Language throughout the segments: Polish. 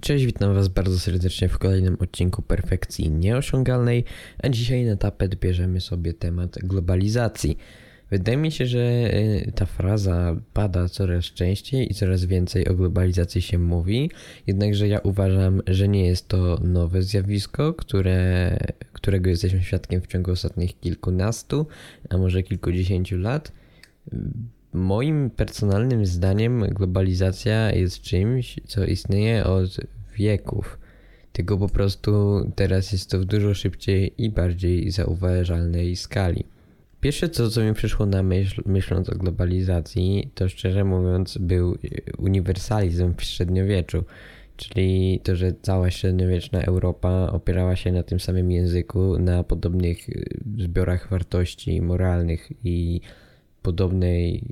Cześć, witam Was bardzo serdecznie w kolejnym odcinku Perfekcji Nieosiągalnej, a dzisiaj na tapet bierzemy sobie temat globalizacji. Wydaje mi się, że y, ta fraza pada coraz częściej i coraz więcej o globalizacji się mówi, jednakże ja uważam, że nie jest to nowe zjawisko, które, którego jesteśmy świadkiem w ciągu ostatnich kilkunastu, a może kilkudziesięciu lat. Moim personalnym zdaniem globalizacja jest czymś, co istnieje od wieków. Tylko po prostu teraz jest to w dużo szybciej i bardziej zauważalnej skali. Pierwsze co, co mi przyszło na myśl, myśląc o globalizacji, to szczerze mówiąc był uniwersalizm w średniowieczu. Czyli to, że cała średniowieczna Europa opierała się na tym samym języku, na podobnych zbiorach wartości moralnych i podobnej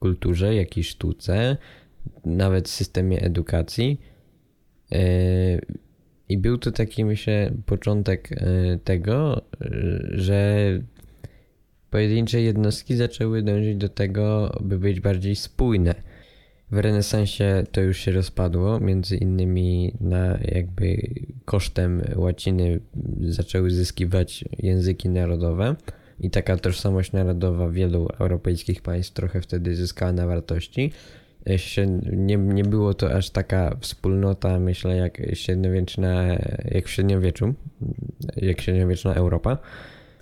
kulturze, jak i sztuce, nawet systemie edukacji. E, I był to taki, myślę, początek e, tego, że pojedyncze jednostki zaczęły dążyć do tego, by być bardziej spójne. W renesansie to już się rozpadło, między innymi na jakby kosztem łaciny zaczęły zyskiwać języki narodowe i taka tożsamość narodowa wielu europejskich państw trochę wtedy zyskała na wartości. Nie, nie było to aż taka wspólnota, myślę, jak średniowieczna, jak w średniowieczu, jak średniowieczna Europa,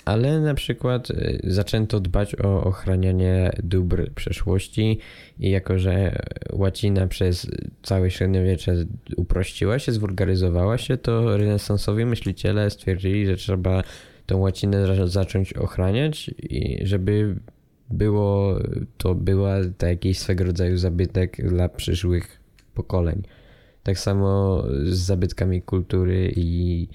ale na przykład y, zaczęto dbać o ochranianie dóbr przeszłości i jako, że łacina przez całe średniowiecze uprościła się, zwulgaryzowała się, to renesansowi myśliciele stwierdzili, że trzeba tą łacinę zacząć ochraniać i żeby było, to była to jakiś swego rodzaju zabytek dla przyszłych pokoleń. Tak samo z zabytkami kultury i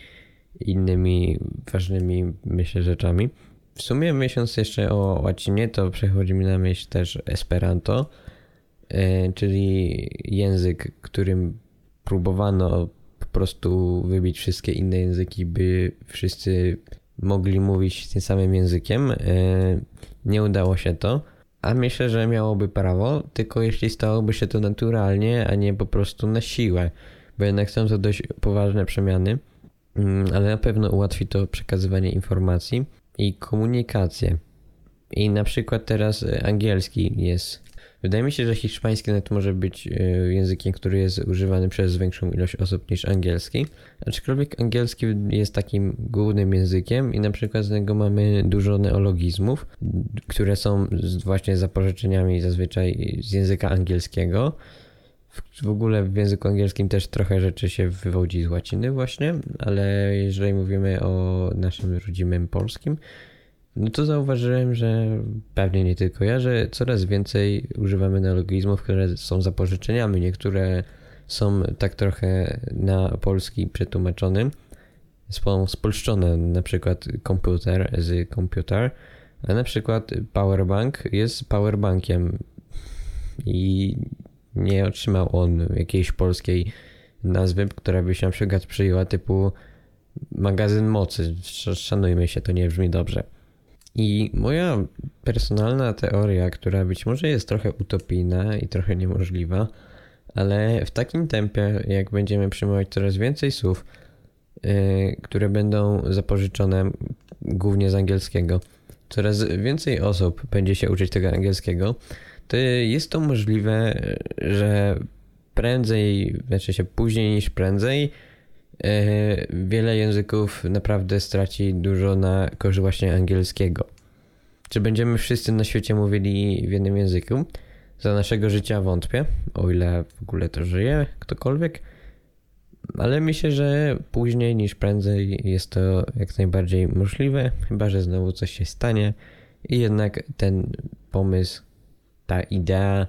innymi ważnymi, myślę, rzeczami. W sumie myśląc jeszcze o łacinie, to przechodzi mi na myśl też Esperanto, e, czyli język, którym próbowano po prostu wybić wszystkie inne języki, by wszyscy mogli mówić tym samym językiem. E, nie udało się to, a myślę, że miałoby prawo, tylko jeśli stałoby się to naturalnie, a nie po prostu na siłę, bo jednak są to dość poważne przemiany, mm, ale na pewno ułatwi to przekazywanie informacji i komunikację. I na przykład teraz angielski jest Wydaje mi się, że hiszpański nawet może być e, językiem, który jest używany przez większą ilość osób niż angielski. Aczkolwiek angielski jest takim głównym językiem i na przykład z niego mamy dużo neologizmów, które są właśnie zapożyczeniami zazwyczaj z języka angielskiego. W ogóle w języku angielskim też trochę rzeczy się wywodzi z łaciny właśnie, ale jeżeli mówimy o naszym rodzimym polskim, no to zauważyłem, że pewnie nie tylko ja, że coraz więcej używamy neologizmów, które są zapożyczeniami. Niektóre są tak trochę na polski przetłumaczony, są spolszczone, na przykład komputer z komputer, a na przykład powerbank jest powerbankiem i nie otrzymał on jakiejś polskiej nazwy, która by się na przykład przyjęła typu magazyn mocy. Szanujmy się, to nie brzmi dobrze. I moja personalna teoria, która być może jest trochę utopijna i trochę niemożliwa, ale w takim tempie, jak będziemy przyjmować coraz więcej słów, yy, które będą zapożyczone głównie z angielskiego, coraz więcej osób będzie się uczyć tego angielskiego, to jest to możliwe, że prędzej, znaczy się później niż prędzej, wiele języków naprawdę straci dużo na korzyść właśnie angielskiego. Czy będziemy wszyscy na świecie mówili w jednym języku? Za naszego życia wątpię, o ile w ogóle to żyje ktokolwiek. Ale myślę, że później niż prędzej jest to jak najbardziej możliwe, chyba że znowu coś się stanie i jednak ten pomysł, ta idea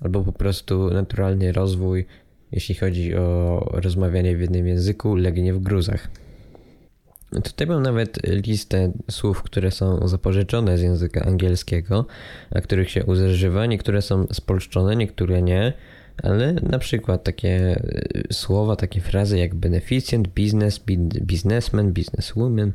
albo po prostu naturalny rozwój jeśli chodzi o rozmawianie w jednym języku, legnie w gruzach. Tutaj mam nawet listę słów, które są zapożyczone z języka angielskiego, a których się używa. Niektóre są spolszczone, niektóre nie, ale na przykład takie słowa, takie frazy jak beneficjent, biznes, businessman, businesswoman,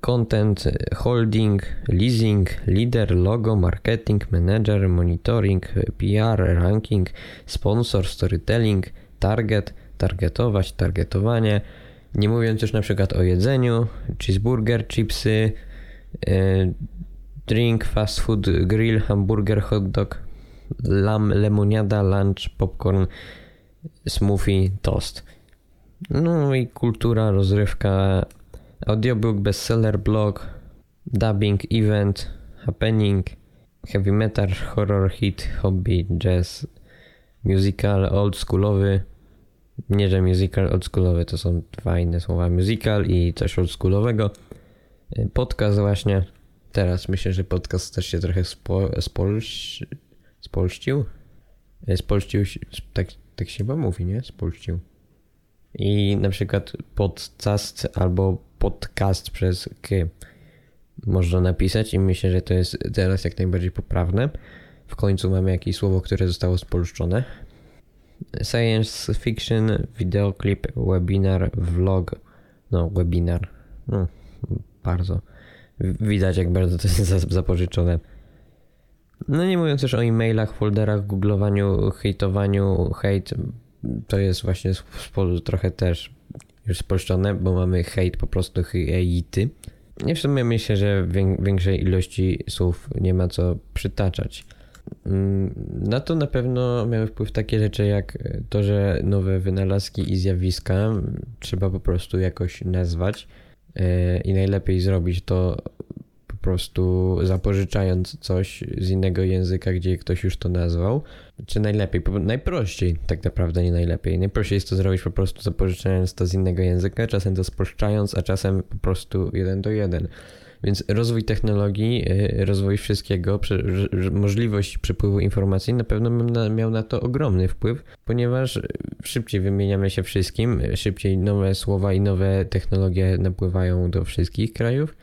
content, holding, leasing, leader, logo, marketing, manager, monitoring, PR, ranking, sponsor, storytelling – target targetować, targetowanie. Nie mówiąc już na przykład o jedzeniu, cheeseburger, chipsy, e, drink, fast food, grill, hamburger, hot dog, lam, lemoniada, lunch, popcorn, smoothie, toast. No i kultura, rozrywka, audiobook, bestseller, blog, dubbing, event, happening, heavy metal, horror, hit, hobby, jazz, musical, old schoolowy. Nie, że musical, old schoolowy to są dwa inne słowa. Musical i coś old schoolowego. Podcast właśnie. Teraz myślę, że podcast też się trochę spo, spolś, spolścił. Spolścił, tak, tak się chyba mówi, nie? Spolścił. I na przykład podcast albo podcast przez K można napisać i myślę, że to jest teraz jak najbardziej poprawne. W końcu mamy jakieś słowo, które zostało spolszczone. Science fiction, videoclip, webinar, vlog. No, webinar. No, bardzo. Widać, jak bardzo to jest zapożyczone. No nie mówiąc już o e-mailach, folderach, googlowaniu, hejtowaniu, hejt. To jest właśnie trochę też już spolszczone, bo mamy hejt po prostu hejty. Nie w sumie myślę, że większej ilości słów nie ma co przytaczać. Mm, na to na pewno miały wpływ takie rzeczy jak to, że nowe wynalazki i zjawiska trzeba po prostu jakoś nazwać e, i najlepiej zrobić to prostu zapożyczając coś z innego języka, gdzie ktoś już to nazwał. Czy najlepiej? Najprościej, tak naprawdę nie najlepiej. Najprościej jest to zrobić po prostu zapożyczając to z innego języka, czasem to sproszczając, a czasem po prostu jeden do jeden. Więc rozwój technologii, y, rozwój wszystkiego, możliwość przepływu informacji na pewno miał na to ogromny wpływ, ponieważ szybciej wymieniamy się wszystkim, szybciej nowe słowa i nowe technologie napływają do wszystkich krajów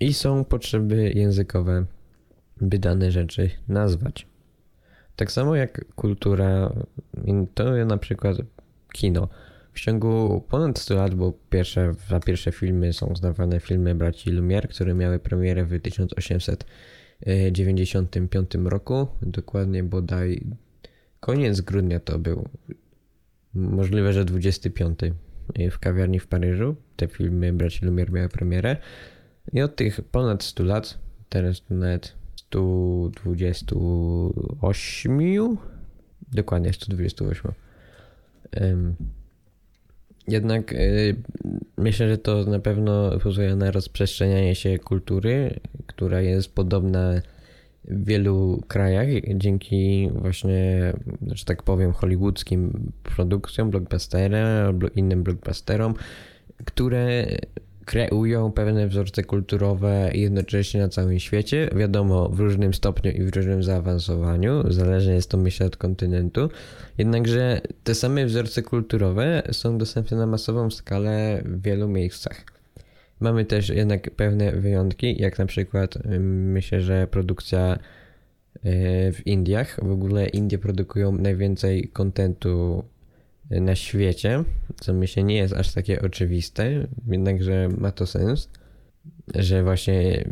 i są potrzeby językowe, by dane rzeczy nazwać. Tak samo jak kultura, to na przykład kino. W ciągu ponad 100 lat, bo pierwsze, za pierwsze filmy są znawane filmy braci Lumière, które miały premierę w 1895 roku. Dokładnie bodaj koniec grudnia to był. Możliwe, że 25 w kawiarni w Paryżu. Te filmy braci Lumière miały premierę. I od tych ponad 100 lat, teraz nawet 128, dokładnie 128. Jednak y, myślę, że to na pewno pozwala na rozprzestrzenianie się kultury, która jest podobna w wielu krajach dzięki właśnie, że tak powiem, hollywoodzkim produkcjom, blockbusterom albo innym blockbusterom, które kreują pewne wzorce kulturowe jednocześnie na całym świecie. Wiadomo, w różnym stopniu i w różnym zaawansowaniu, zależnie jest to myślę od kontynentu. Jednakże te same wzorce kulturowe są dostępne na masową skalę w wielu miejscach. Mamy też jednak pewne wyjątki, jak na przykład myślę, że produkcja e, w Indiach. W ogóle Indie produkują najwięcej kontentu na świecie, co myślę nie jest aż takie oczywiste, jednakże ma to sens, że właśnie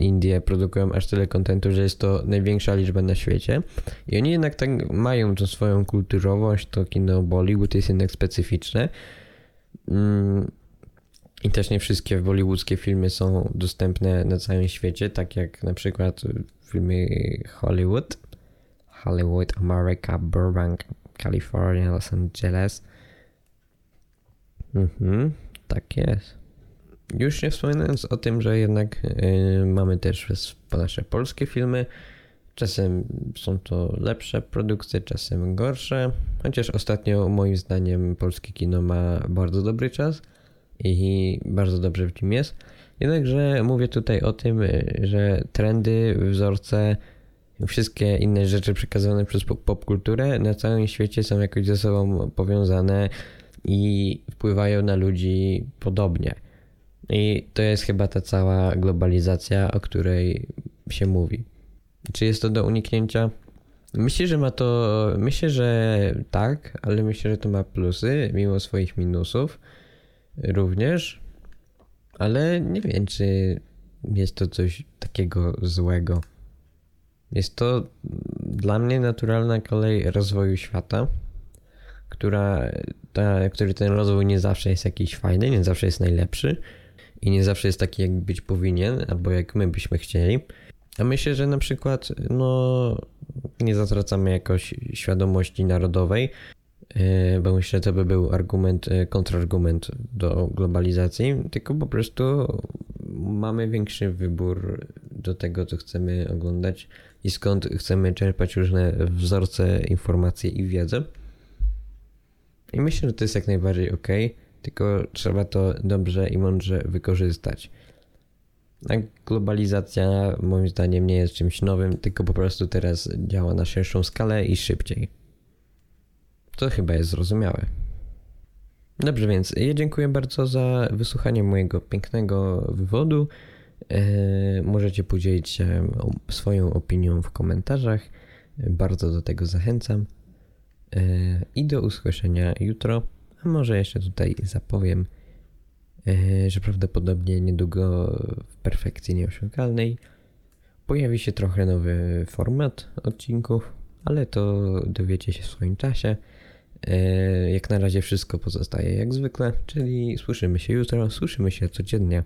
Indie produkują aż tyle kontentu, że jest to największa liczba na świecie. I oni jednak tak mają tą swoją kulturowość, to kino Bollywood jest jednak specyficzne. Mm, I też nie wszystkie bollywoodzkie filmy są dostępne na całym świecie, tak jak na przykład filmy Hollywood, Hollywood, America, Burbank, California, Los Angeles. Mhm, tak jest. Już nie wspominając o tym, że jednak yy, mamy też nasze polskie filmy. Czasem są to lepsze produkcje, czasem gorsze. Chociaż ostatnio, moim zdaniem, polskie kino ma bardzo dobry czas i bardzo dobrze w nim jest. Jednakże mówię tutaj o tym, że trendy, wzorce wszystkie inne rzeczy przekazywane przez popkulturę na całym świecie są jakoś ze sobą powiązane i wpływają na ludzi podobnie. I to jest chyba ta cała globalizacja, o której się mówi. Czy jest to do uniknięcia? Myślę, że ma to. Myślę, że tak, ale myślę, że to ma plusy, mimo swoich minusów również. Ale nie wiem, czy jest to coś takiego złego. Jest to dla mnie naturalna kolej rozwoju świata, która, ta, który ten rozwój nie zawsze jest jakiś fajny, nie zawsze jest najlepszy i nie zawsze jest taki, jak być powinien, albo jak my byśmy chcieli. A myślę, że na przykład no, nie zatracamy jakoś świadomości narodowej, e, bo myślę, że to by był argument, e, kontrargument do globalizacji, tylko po prostu mamy większy wybór do tego, co chcemy oglądać i skąd chcemy czerpać różne wzorce, informacje i wiedzę. I myślę, że to jest jak najbardziej ok, tylko trzeba to dobrze i mądrze wykorzystać. A globalizacja moim zdaniem nie jest czymś nowym, tylko po prostu teraz działa na szerszą skalę i szybciej. To chyba jest zrozumiałe. Dobrze, więc ja dziękuję bardzo za wysłuchanie mojego pięknego wywodu. E, możecie podzielić się swoją opinią w komentarzach. Bardzo do tego zachęcam. E, I do usłyszenia jutro. A może jeszcze tutaj zapowiem, e, że prawdopodobnie niedługo w perfekcji nieosiągalnej pojawi się trochę nowy format odcinków, ale to dowiecie się w swoim czasie. Jak na razie wszystko pozostaje jak zwykle, czyli słyszymy się jutro, słyszymy się codziennie.